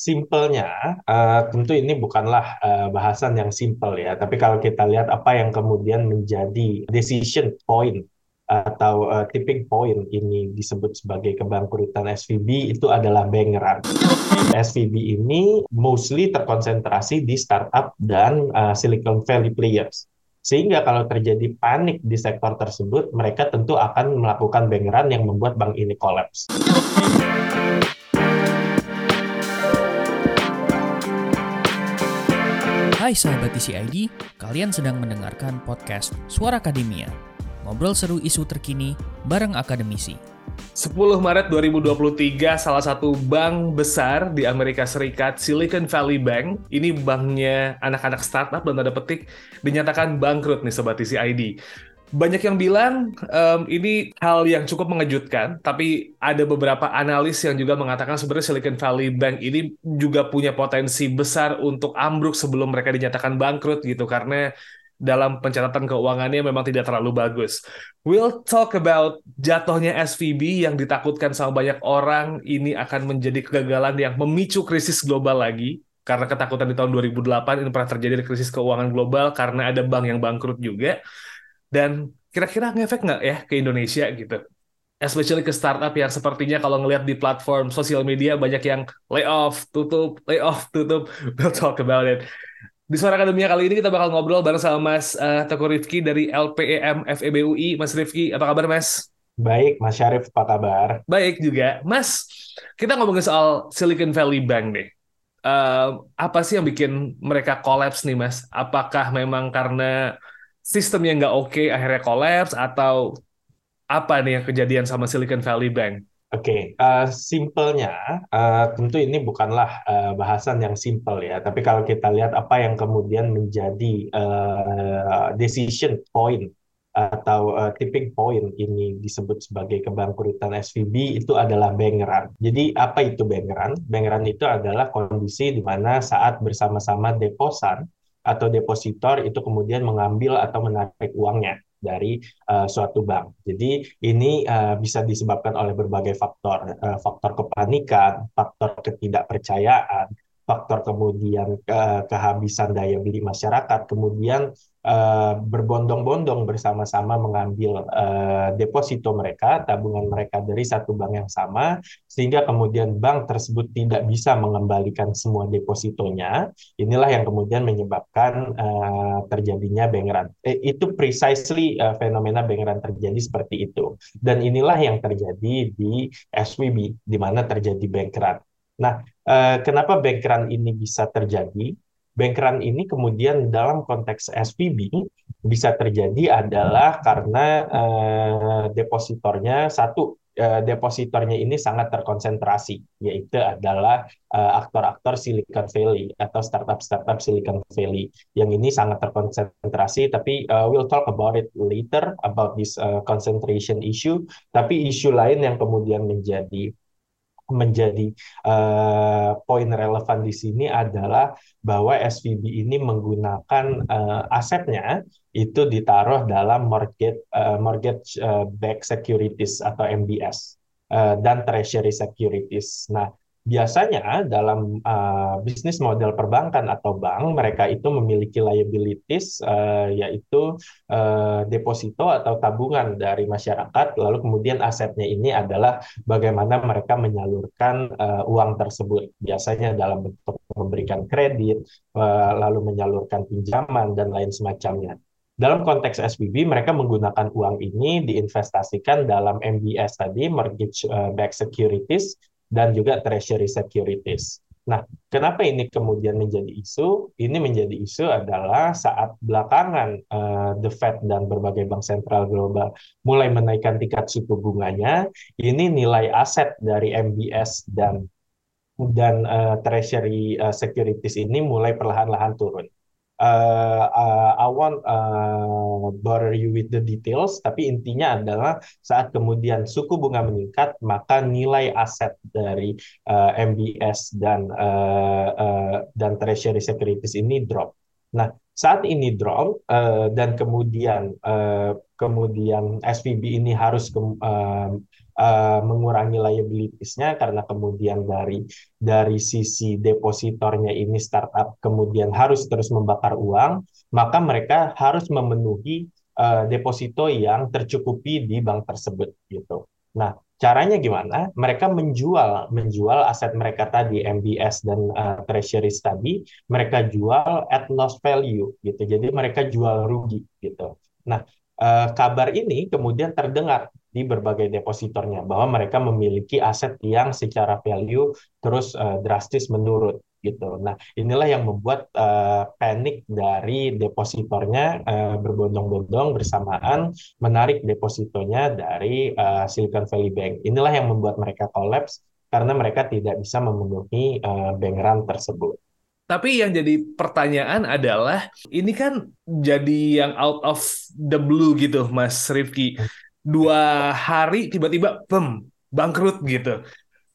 Simpelnya, uh, tentu ini bukanlah uh, bahasan yang simpel ya, tapi kalau kita lihat apa yang kemudian menjadi decision point atau uh, tipping point ini disebut sebagai kebangkrutan SVB itu adalah bank run. SVB ini mostly terkonsentrasi di startup dan uh, Silicon Valley players. Sehingga kalau terjadi panik di sektor tersebut, mereka tentu akan melakukan bank run yang membuat bank ini kolaps. Hai sahabat TCID, kalian sedang mendengarkan podcast Suara Akademia. Ngobrol seru isu terkini bareng akademisi. 10 Maret 2023, salah satu bank besar di Amerika Serikat, Silicon Valley Bank, ini banknya anak-anak startup dan tanda petik, dinyatakan bangkrut nih Sobat TCID banyak yang bilang um, ini hal yang cukup mengejutkan, tapi ada beberapa analis yang juga mengatakan sebenarnya Silicon Valley Bank ini juga punya potensi besar untuk ambruk sebelum mereka dinyatakan bangkrut gitu karena dalam pencatatan keuangannya memang tidak terlalu bagus. We'll talk about jatuhnya SVB yang ditakutkan sama banyak orang ini akan menjadi kegagalan yang memicu krisis global lagi karena ketakutan di tahun 2008 ini pernah terjadi krisis keuangan global karena ada bank yang bangkrut juga dan kira-kira ngefek nggak ya ke Indonesia gitu especially ke startup yang sepertinya kalau ngelihat di platform sosial media banyak yang layoff, tutup, layoff, tutup. We'll talk about it. Di Suara Akademia kali ini kita bakal ngobrol bareng sama Mas uh, Teguh Rifki dari LPEM FEBUI. Mas Rifki, apa kabar Mas? Baik, Mas Syarif, apa kabar? Baik juga. Mas, kita ngomongin soal Silicon Valley Bank deh. Uh, apa sih yang bikin mereka collapse nih Mas? Apakah memang karena sistem yang nggak oke okay, akhirnya kolaps atau apa nih yang kejadian sama Silicon Valley Bank? Oke, okay, uh, eh, simpelnya uh, tentu ini bukanlah uh, bahasan yang simpel ya, tapi kalau kita lihat apa yang kemudian menjadi uh, decision point atau uh, tipping point ini disebut sebagai kebangkrutan SVB itu adalah bank run. Jadi apa itu bank run? Bank run itu adalah kondisi di mana saat bersama-sama deposan atau depositor itu kemudian mengambil atau menarik uangnya dari uh, suatu bank. Jadi ini uh, bisa disebabkan oleh berbagai faktor, uh, faktor kepanikan, faktor ketidakpercayaan, faktor kemudian ke kehabisan daya beli masyarakat, kemudian uh, berbondong-bondong bersama-sama mengambil uh, deposito mereka, tabungan mereka dari satu bank yang sama, sehingga kemudian bank tersebut tidak bisa mengembalikan semua depositonya. Inilah yang kemudian menyebabkan terjadinya bank run. Eh, itu precisely fenomena bank run terjadi seperti itu. Dan inilah yang terjadi di SWB, di mana terjadi bank run. Nah, uh, kenapa bank run ini bisa terjadi? bank run ini kemudian dalam konteks SPB bisa terjadi adalah karena uh, depositornya satu uh, depositornya ini sangat terkonsentrasi yaitu adalah uh, aktor-aktor Silicon Valley atau startup-startup Silicon Valley yang ini sangat terkonsentrasi tapi uh, we'll talk about it later about this uh, concentration issue tapi isu lain yang kemudian menjadi menjadi uh, poin relevan di sini adalah bahwa SVB ini menggunakan uh, asetnya itu ditaruh dalam mortgage uh, mortgage uh, backed securities atau MBS uh, dan treasury securities. Nah, biasanya dalam uh, bisnis model perbankan atau bank mereka itu memiliki liabilities uh, yaitu uh, deposito atau tabungan dari masyarakat. Lalu kemudian asetnya ini adalah bagaimana mereka menyalurkan uh, uang tersebut. Biasanya dalam bentuk memberikan kredit uh, lalu menyalurkan pinjaman dan lain semacamnya. Dalam konteks SBB, mereka menggunakan uang ini diinvestasikan dalam MBS tadi, mortgage backed securities, dan juga treasury securities. Nah, kenapa ini kemudian menjadi isu? Ini menjadi isu adalah saat belakangan uh, The Fed dan berbagai bank sentral global mulai menaikkan tingkat suku bunganya, ini nilai aset dari MBS dan dan uh, treasury uh, securities ini mulai perlahan-lahan turun uh, uh, I want uh, bother you with the details, tapi intinya adalah saat kemudian suku bunga meningkat, maka nilai aset dari uh, MBS dan uh, uh, dan Treasury Securities ini drop. Nah, saat ini drop uh, dan kemudian uh, kemudian SVB ini harus ke, uh, uh, mengurangi liabilitiesnya karena kemudian dari dari sisi depositornya ini startup kemudian harus terus membakar uang, maka mereka harus memenuhi uh, deposito yang tercukupi di bank tersebut gitu. Nah, Caranya gimana? Mereka menjual menjual aset mereka tadi MBS dan uh, treasuries tadi, mereka jual at loss value gitu. Jadi mereka jual rugi gitu. Nah, uh, kabar ini kemudian terdengar di berbagai depositornya bahwa mereka memiliki aset yang secara value terus uh, drastis menurun gitu. Nah, inilah yang membuat uh, panik dari depositornya uh, berbondong-bondong bersamaan menarik depositonya dari uh, Silicon Valley Bank. Inilah yang membuat mereka kolaps karena mereka tidak bisa memenuhi uh, bank run tersebut. Tapi yang jadi pertanyaan adalah ini kan jadi yang out of the blue gitu, Mas Rifki. Dua hari tiba-tiba, pem, bangkrut gitu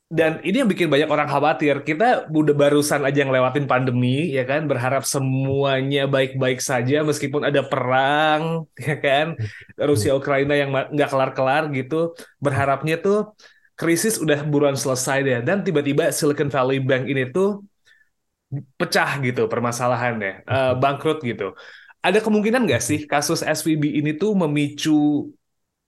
dan ini yang bikin banyak orang khawatir. Kita udah barusan aja ngelewatin pandemi, ya kan, berharap semuanya baik-baik saja meskipun ada perang, ya kan, Rusia Ukraina yang nggak kelar-kelar gitu. Berharapnya tuh krisis udah buruan selesai deh. Dan tiba-tiba Silicon Valley Bank ini tuh pecah gitu permasalahannya, uh, bangkrut gitu. Ada kemungkinan nggak sih kasus SVB ini tuh memicu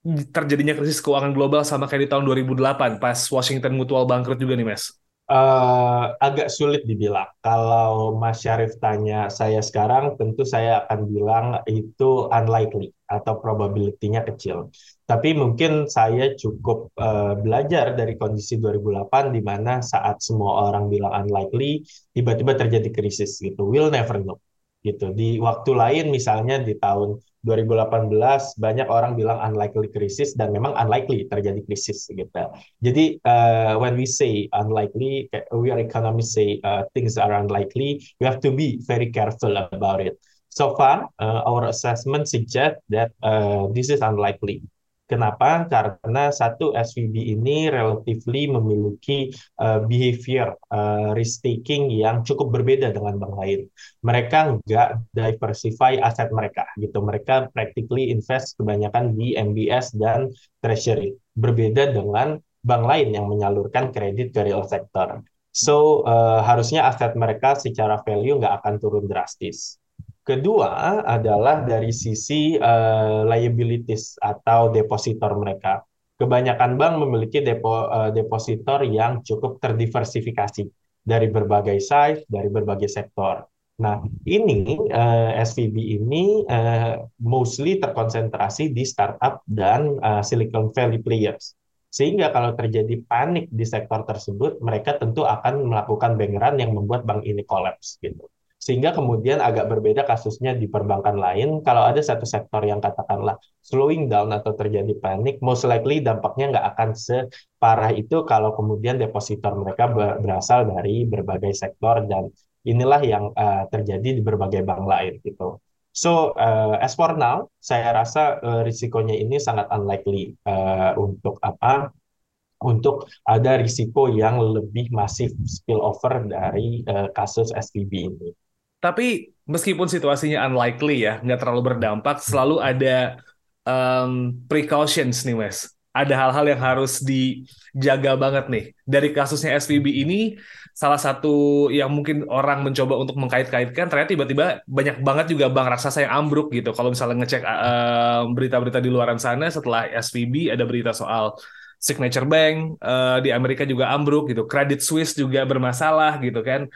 terjadinya krisis keuangan global sama kayak di tahun 2008 pas Washington Mutual bangkrut juga nih Mas? Uh, agak sulit dibilang. Kalau Mas Syarif tanya saya sekarang, tentu saya akan bilang itu unlikely atau probability-nya kecil. Tapi mungkin saya cukup uh, belajar dari kondisi 2008 di mana saat semua orang bilang unlikely, tiba-tiba terjadi krisis gitu. We'll never know gitu. Di waktu lain misalnya di tahun 2018 banyak orang bilang unlikely krisis dan memang unlikely terjadi krisis gitu. Jadi uh, when we say unlikely, we are economists say uh, things are unlikely, we have to be very careful about it. So far, uh, our assessment suggest that uh, this is unlikely. Kenapa? Karena satu SVB ini relatively memiliki uh, behavior uh, risk taking yang cukup berbeda dengan bank lain. Mereka nggak diversify aset mereka gitu. Mereka practically invest kebanyakan di MBS dan treasury. Berbeda dengan bank lain yang menyalurkan kredit ke real sector. So uh, harusnya aset mereka secara value nggak akan turun drastis. Kedua adalah dari sisi uh, liabilities atau depositor mereka. Kebanyakan bank memiliki depo, uh, depositor yang cukup terdiversifikasi dari berbagai size, dari berbagai sektor. Nah, ini uh, eh, SVB ini uh, mostly terkonsentrasi di startup dan uh, Silicon Valley players. Sehingga kalau terjadi panik di sektor tersebut, mereka tentu akan melakukan bank run yang membuat bank ini collapse gitu sehingga kemudian agak berbeda kasusnya di perbankan lain. Kalau ada satu sektor yang katakanlah slowing down atau terjadi panik, most likely dampaknya nggak akan separah itu kalau kemudian depositor mereka berasal dari berbagai sektor dan inilah yang uh, terjadi di berbagai bank lain gitu. So uh, as for now, saya rasa uh, risikonya ini sangat unlikely uh, untuk apa? Untuk ada risiko yang lebih masif spillover dari uh, kasus SVB ini. Tapi meskipun situasinya unlikely ya, nggak terlalu berdampak, selalu ada um, precautions nih, Mas. Ada hal-hal yang harus dijaga banget nih. Dari kasusnya SVB ini, salah satu yang mungkin orang mencoba untuk mengkait-kaitkan, ternyata tiba-tiba banyak banget juga bank raksasa yang ambruk gitu. Kalau misalnya ngecek berita-berita uh, di luaran sana, setelah SVB ada berita soal Signature Bank uh, di Amerika juga ambruk gitu, Credit Suisse juga bermasalah gitu kan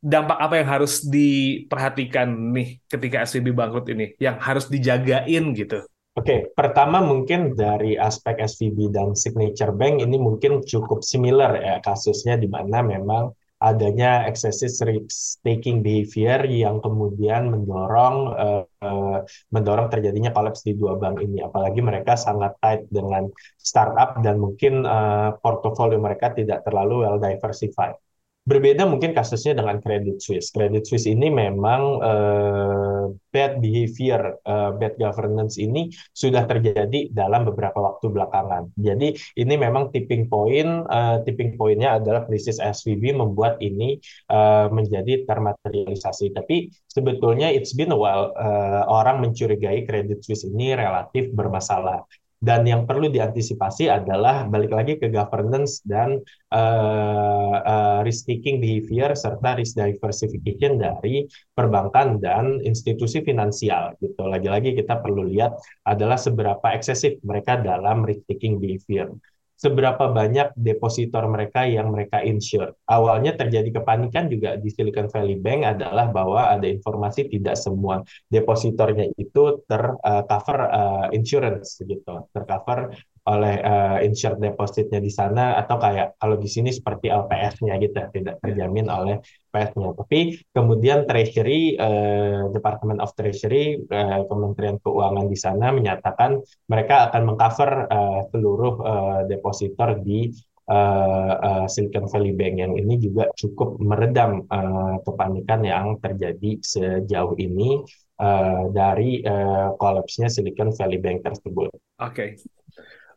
dampak apa yang harus diperhatikan nih ketika SVB bangkrut ini? Yang harus dijagain gitu? Oke, okay, pertama mungkin dari aspek SVB dan Signature Bank ini mungkin cukup similar ya kasusnya di mana memang adanya excessive risk taking behavior yang kemudian mendorong uh, mendorong terjadinya kolaps di dua bank ini. Apalagi mereka sangat tight dengan startup dan mungkin uh, portofolio mereka tidak terlalu well diversified Berbeda mungkin kasusnya dengan Credit Suisse. Credit Suisse ini memang uh, bad behavior, uh, bad governance ini sudah terjadi dalam beberapa waktu belakangan. Jadi ini memang tipping point, uh, tipping pointnya adalah krisis SVB membuat ini uh, menjadi termaterialisasi. Tapi sebetulnya it's been a while uh, orang mencurigai Credit Suisse ini relatif bermasalah. Dan yang perlu diantisipasi adalah balik lagi ke governance dan uh, uh, risk taking behavior serta risk diversification dari perbankan dan institusi finansial gitu. Lagi-lagi kita perlu lihat adalah seberapa eksesif mereka dalam risk taking behavior seberapa banyak depositor mereka yang mereka insure. Awalnya terjadi kepanikan juga di Silicon Valley Bank adalah bahwa ada informasi tidak semua depositornya itu tercover uh, uh, insurance gitu, tercover oleh uh, insured depositnya di sana atau kayak kalau di sini seperti LPS-nya gitu tidak terjamin oleh PS-nya. Tapi kemudian Treasury, uh, Department of Treasury, uh, Kementerian Keuangan di sana menyatakan mereka akan mengcover uh, seluruh uh, depositor di uh, uh, Silicon Valley Bank yang ini juga cukup meredam uh, kepanikan yang terjadi sejauh ini uh, dari uh, kolapsnya Silicon Valley Bank tersebut. Oke. Okay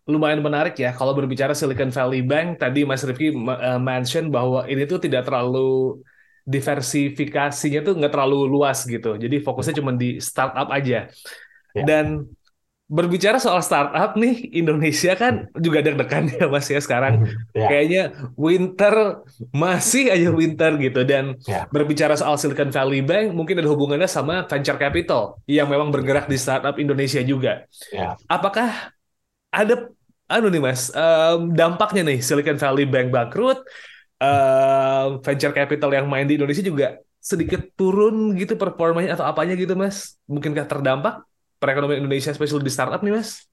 lumayan menarik ya kalau berbicara Silicon Valley Bank tadi Mas Rifki uh, mention bahwa ini tuh tidak terlalu diversifikasinya tuh nggak terlalu luas gitu jadi fokusnya cuma di startup aja ya. dan berbicara soal startup nih Indonesia kan juga deg-degan ya Mas ya sekarang ya. kayaknya winter masih aja winter gitu dan ya. berbicara soal Silicon Valley Bank mungkin ada hubungannya sama venture capital yang memang bergerak di startup Indonesia juga ya. apakah ada anu nih mas um, dampaknya nih Silicon Valley Bank bangkrut um, venture capital yang main di Indonesia juga sedikit turun gitu performanya atau apanya gitu mas? Mungkinkah terdampak perekonomian Indonesia spesial di startup nih mas?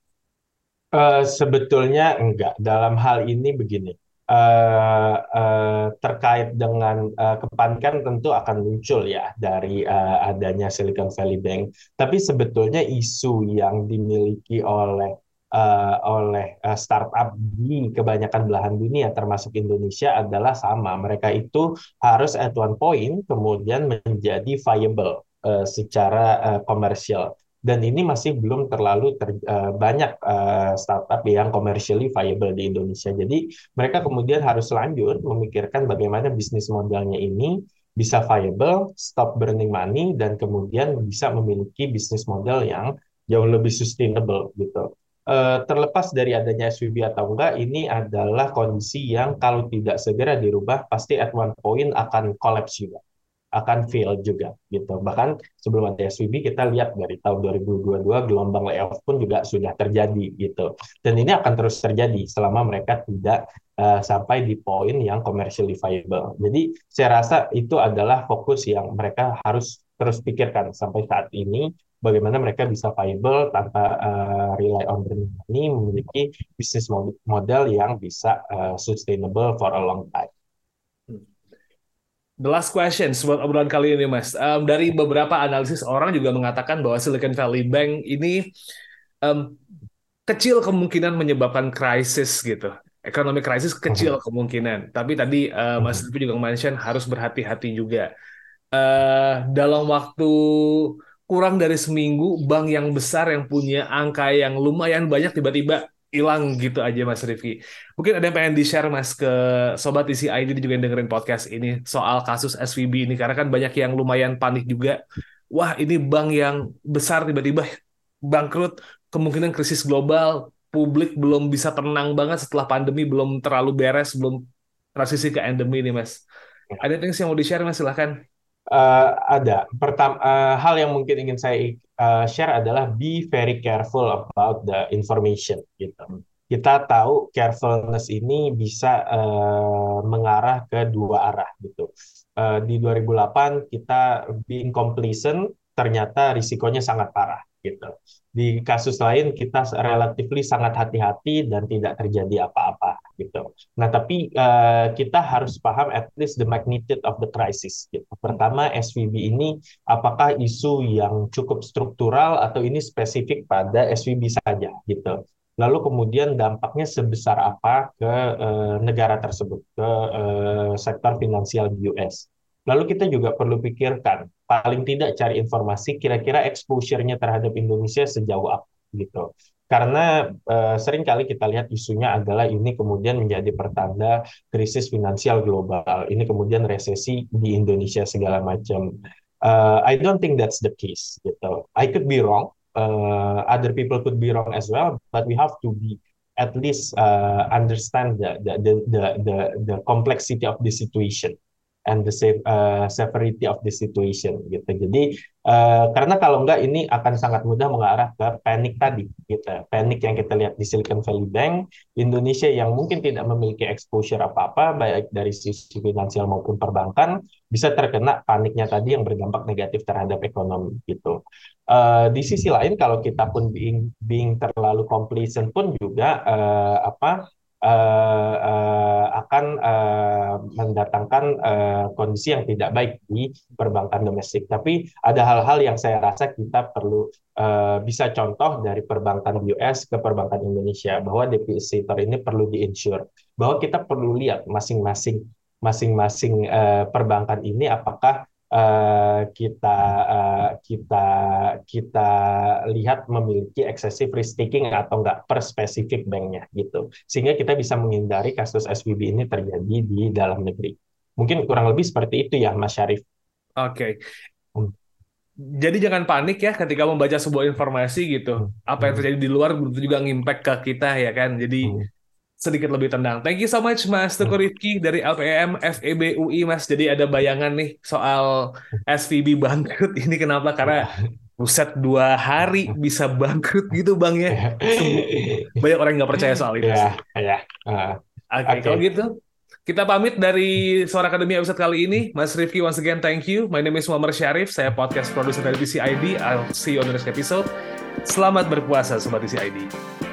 Uh, sebetulnya enggak. Dalam hal ini begini Uh, uh, terkait dengan uh, kepanikan tentu akan muncul ya dari uh, adanya Silicon Valley Bank. Tapi sebetulnya isu yang dimiliki oleh uh, oleh uh, startup di kebanyakan belahan dunia termasuk Indonesia adalah sama. Mereka itu harus at one point kemudian menjadi viable uh, secara uh, komersial. Dan ini masih belum terlalu ter, uh, banyak uh, startup yang commercially viable di Indonesia. Jadi mereka kemudian harus lanjut memikirkan bagaimana bisnis modelnya ini bisa viable, stop burning money, dan kemudian bisa memiliki bisnis model yang jauh lebih sustainable gitu. Eh, terlepas dari adanya SVB atau enggak, ini adalah kondisi yang kalau tidak segera dirubah, pasti at one point akan collapse juga, akan fail juga gitu. Bahkan sebelum ada SVB kita lihat dari tahun 2022 gelombang layoff pun juga sudah terjadi gitu. Dan ini akan terus terjadi selama mereka tidak uh, sampai di poin yang commercially viable. Jadi saya rasa itu adalah fokus yang mereka harus terus pikirkan sampai saat ini bagaimana mereka bisa viable tanpa uh, rely on burning money, memiliki bisnis model yang bisa uh, sustainable for a long time. The last question buat obrolan kali ini, Mas. Um, dari beberapa analisis orang juga mengatakan bahwa Silicon Valley Bank ini um, kecil kemungkinan menyebabkan krisis gitu. Ekonomi krisis kecil uh-huh. kemungkinan. Tapi tadi uh, Mas uh-huh. juga mention harus berhati-hati juga. Uh, dalam waktu kurang dari seminggu bank yang besar yang punya angka yang lumayan banyak tiba-tiba hilang gitu aja Mas Rifki. Mungkin ada yang pengen di-share Mas ke Sobat isi ID juga yang dengerin podcast ini soal kasus SVB ini karena kan banyak yang lumayan panik juga. Wah ini bank yang besar tiba-tiba bangkrut, kemungkinan krisis global, publik belum bisa tenang banget setelah pandemi belum terlalu beres, belum transisi ke endemi nih Mas. Ada yang mau di-share Mas silahkan. Uh, ada. Pertama, uh, hal yang mungkin ingin saya uh, share adalah be very careful about the information. Gitu. Kita tahu carefulness ini bisa uh, mengarah ke dua arah. Gitu. Uh, di 2008 kita being complacent, ternyata risikonya sangat parah. Gitu. Di kasus lain kita relatif sangat hati-hati dan tidak terjadi apa-apa gitu. Nah, tapi uh, kita harus paham at least the magnitude of the crisis. Gitu. Pertama, SVB ini apakah isu yang cukup struktural atau ini spesifik pada SVB saja gitu. lalu kemudian dampaknya sebesar apa ke uh, negara tersebut, ke uh, sektor finansial di US. Lalu kita juga perlu pikirkan, paling tidak cari informasi kira-kira exposure-nya terhadap Indonesia sejauh apa gitu. Karena uh, sering kali kita lihat isunya adalah ini kemudian menjadi pertanda krisis finansial global, ini kemudian resesi di Indonesia segala macam. Uh, I don't think that's the case. Gitu. I could be wrong. Uh, other people could be wrong as well, but we have to be at least uh, understand the, the the the the complexity of the situation and the uh, severity of the situation gitu. Jadi uh, karena kalau enggak ini akan sangat mudah mengarah ke panik tadi gitu. Panik yang kita lihat di Silicon Valley Bank, Indonesia yang mungkin tidak memiliki exposure apa-apa baik dari sisi finansial maupun perbankan bisa terkena paniknya tadi yang berdampak negatif terhadap ekonomi gitu. Uh, di sisi lain kalau kita pun being, being terlalu complacent pun juga uh, apa uh, uh, akan uh, mendatangkan uh, kondisi yang tidak baik di perbankan domestik. Tapi ada hal-hal yang saya rasa kita perlu uh, bisa contoh dari perbankan US ke perbankan Indonesia bahwa depositor ini perlu diinsure, bahwa kita perlu lihat masing-masing masing-masing uh, perbankan ini apakah uh, kita uh, kita kita lihat memiliki excessive risk taking atau enggak per spesifik banknya gitu sehingga kita bisa menghindari kasus SVB ini terjadi di dalam negeri mungkin kurang lebih seperti itu ya Mas Syarif. Oke. Okay. Hmm. Jadi jangan panik ya ketika membaca sebuah informasi gitu. Hmm. Apa yang terjadi di luar begitu juga ngimpact ke kita ya kan. Jadi hmm sedikit lebih tenang. Thank you so much Mas Teguh Rifki dari LPM FEB UI Mas. Jadi ada bayangan nih soal SVB bangkrut ini kenapa? Karena Buset dua hari bisa bangkrut gitu bang ya. Banyak orang nggak percaya soal itu. Ya, ya. Uh, Oke, okay, okay. kalau gitu kita pamit dari Suara Akademi episode kali ini. Mas Rifki, once again, thank you. My name is Muhammad Syarif. Saya podcast producer dari TCID. I'll see you on the next episode. Selamat berpuasa, Sobat TCID.